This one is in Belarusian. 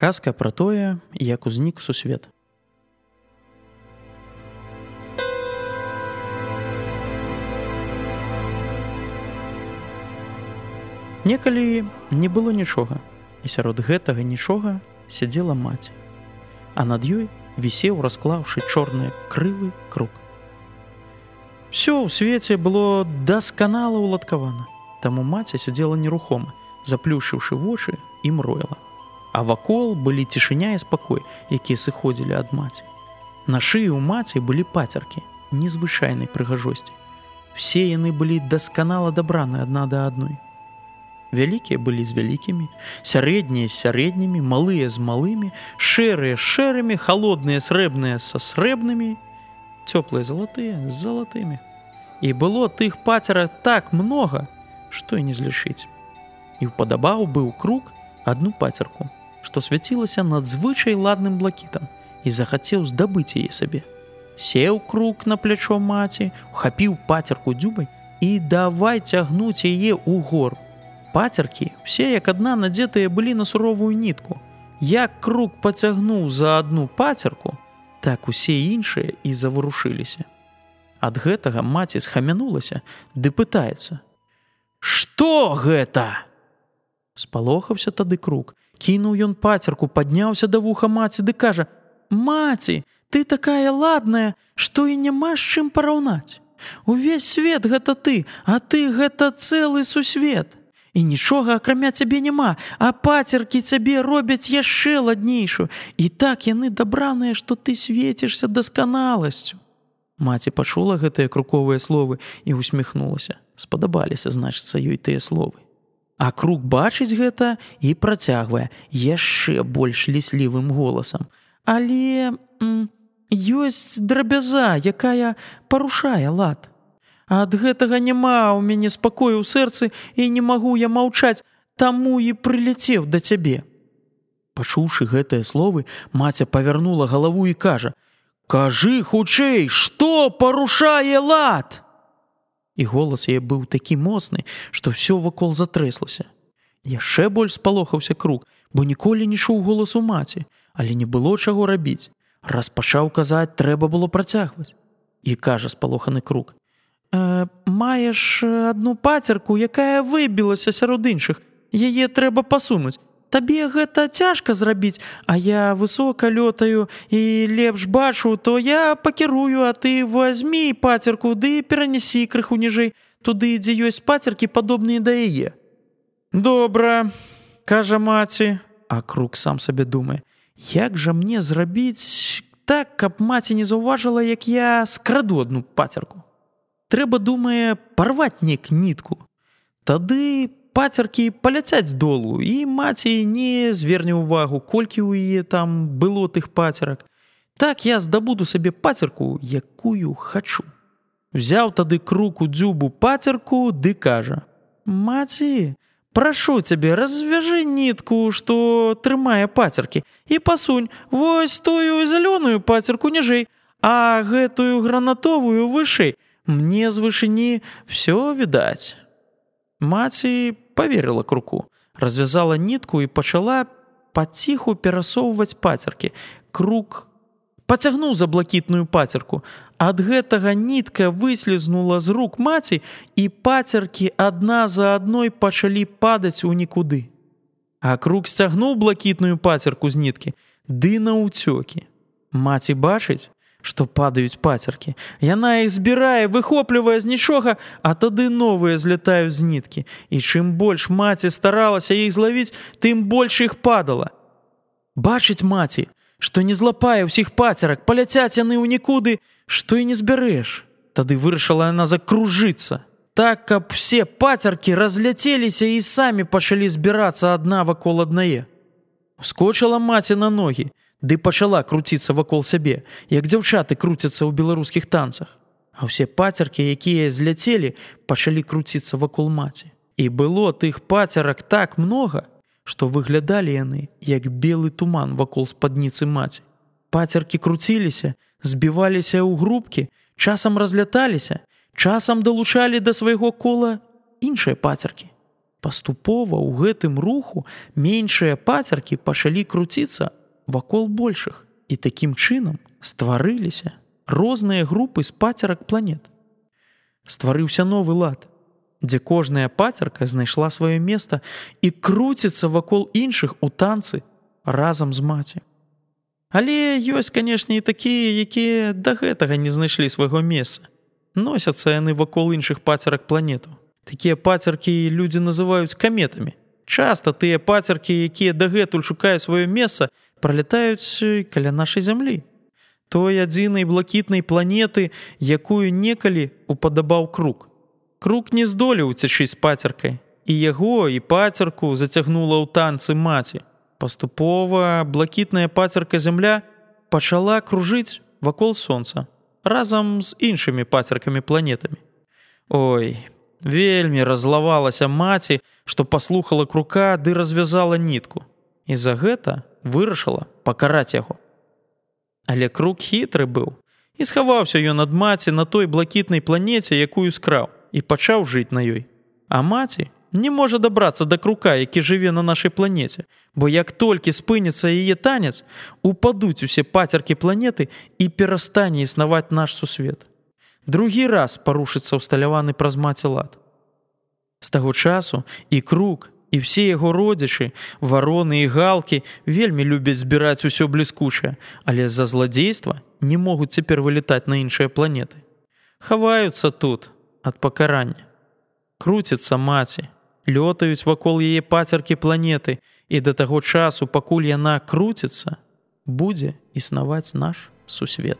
Казка пра тое, як узнік сусвет. Некалі не было нічога, і сярод гэтага нічога сядзела маці. А над ёй вісеў, расклаўшы чорныя крылы круг. Всё ў свеце было дасканала ўладкавана. Таму маці сядзела нерухома, заплюшыўшы вочы і мроіла а вакол былі цішыня і спакой, якія сыходзілі ад маці. На шыі ў маці былі пацеркі незвычайнай прыгажосці. Усе яны былі дасканала дабраны адна да адной. Вялікія былі з вялікімі, сярэднія з сярэднімі, малыя з малымі, шэрыя з шэрымі, халодныя срэбныя са срэбнымі, цёплыя залатыя з залатымі. І было тых пацера так многа, што і не злічыць. І ўпадабаў быў круг адну пацерку што свяцілася надзвычай ладным блакітам і захацеў здабыць яе сабе. Сеў круг на плячо маці, хапіў пацерку дзюбай і давай цягнуць яе ў гор. Пацеркі усе як адна надзетыя былі на суровую нітку. Як круг пацягнуў за адну пацерку, так усе іншыя і заварушыліся. Ад гэтага маці схамянулася, ды пытаецца: « Што гэта? Спалохаўся тады круг кінуў ён пацерку падняўся да вуха маці ды кажа маці ты такая ладная што і няма з чым параўнаць. Увесь свет гэта ты а ты гэта цэлы сусвет. І нічога акрамя цябе няма а пацеркі цябе робяць яшчэ ладнейшую і так яны дабраныя што ты свецішся дасканаласцю маці пачула гэтыя круковыя словы і усміхнулася. Спадабаліся значыцца ёй тыя словы А круг бачыць гэта і працягвае яшчэ больш ліслівым голасам. Але м, ёсць драбяза, якая парушае лад. Ад гэтага няма ў мяне спакою ў сэрцы і не магу я маўчаць, таму і прыляцеў да цябе. Пачуўшы гэтыя словы, маця павярнула галаву і кажа: « Кажы хутчэй, што парушае лад! І голас яе быў такі моцны, што ўсё вакол затрэслася. Яшчэ больш спалохаўся круг, бо ніколі не чуў голасу маці, але не было чаго рабіць. Раз пачаў казаць, трэба было працягваць. І кажа спалоханы круг: «Э, Маеш адну пацерку, якая выбілася сярод іншых, яе трэба пасунуць табе гэта цяжка зрабіць а я высока лётаю і лепш бачу то я пакірую а ты возьми пацерку ды перанесі крыху ніжэй туды дзе ёсць пацеркі падобныя да яе добра кажа маці а круг сам сабе думае як жа мне зрабіць так каб маці не заўважыла як я скраду одну пацерку? Трэба думае парваць нек нітку. Тады по пацеркі паляцяць долу і маці не зверне ўвагу колькі ў яе там было тых пацерак так я здабуду сабе пацерку якую хачу. Узяў тады круку дзюбу пацерку ды кажа маці прашу цябе развяжы нітку што трымае пацеркі і пасунь вось тую зялёную пацерку ніжэй а гэтую гранатовую вышэй. Мне з вышыні все відаць маці поверила круку, развязала нітку і пачала паціху перасоўваць пацеркі. Круг пацягнуў за блакітную пацерку. Ад гэтага нітка выслізнула з рук маці і пацеркі адна за адной пачалі падаць у нікуды. А круг сцягнуў блакітную пацерку з ніткі, ды на ўцёкі. Маці бачыць, што падаюць пацеркі. Яна іх збірае, выхоплівае з нічога, а тады новыя злятаюць з ніткі. І чым больш маці старалася іх злавіць, тым больш іх падала. Бачыць маці, што не злапае ўсіх пацерак, паляцяць яны ў нікуды, што і не збярэш. Тады вырашыла яна закружыцца. Так, каб все пацеркі разляцеліся і самі пачалі збірацца адна вакол аднае. Ускочыла маці на ногі, ды пачала круціцца вакол сябе, як дзяўчаты круцяцца ў беларускіх танцах. А ўсе пацеркі, якія зляцелі, пачалі круціцца вакол маці. І было тых пацерак так многа, што выглядалі яны, як белы туман вакол спадніцы маці. Пацеркі круціліся, збіваліся ў групкі, часам разляталіся, часам далучалі да свайго кола іншыя пацеркі. Паступова ў гэтым руху меншыя пацеркі пачалі круціцца вакол большых і такім чынам стварыліся розныя групы з пацерак планет. Стварыўся новы лад, дзе кожная пацерка знайшла сваё месца і круціцца вакол іншых у танцы разам з маці. Але ёсць, канешне, і такія, якія да гэтага не знайшлі свайго месца. Носяцца яны вакол іншых пацерак планетаў. Такія пацеркі людзі называюць каметамі. Часта тыя пацеркі, якія дагэтуль шукаюць сваё месца, пролетаюць каля нашай зямлі. Той адзінай блакітнай планеты, якую некалі упадабаў круг. Круг не здолеў уцячы з пацеркай, і яго і пацерку зацягнула ў танцы маці. Паступова блакітная пацерка зямля пачала кружыць вакол сонца разам з іншымі пацеркамі планетамі. Ой, Вельмі разлавалася маці, што паслухала крука ды развязала нітку. І за гэта вырашыла пакараць яго. Але круг хітры быў і схаваўся ён ад маці на той блакітнай планеце, якую скраў і пачаў жыць на ёй. А маці не можа дабрацца да крука, які жыве на нашай планеце, бо як толькі спыніцца яе танец, упадуць усе пацеркі планеты і перастане існаваць наш сусвет другі раз парушыцца ўсталяваны праз маці лад. З таго часу і круг, і все яго родзічы, вароны і галкі вельмі любяць збіраць усё бліскучае, але з-за зладзейства не могуць цяпер вылетаць на іншыя планеты. Хаваюцца тут ад пакарання. Круціцца маці, лётаюць вакол яе пацеркі планеты, і да таго часу, пакуль яна круціцца, будзе існаваць наш сусвет.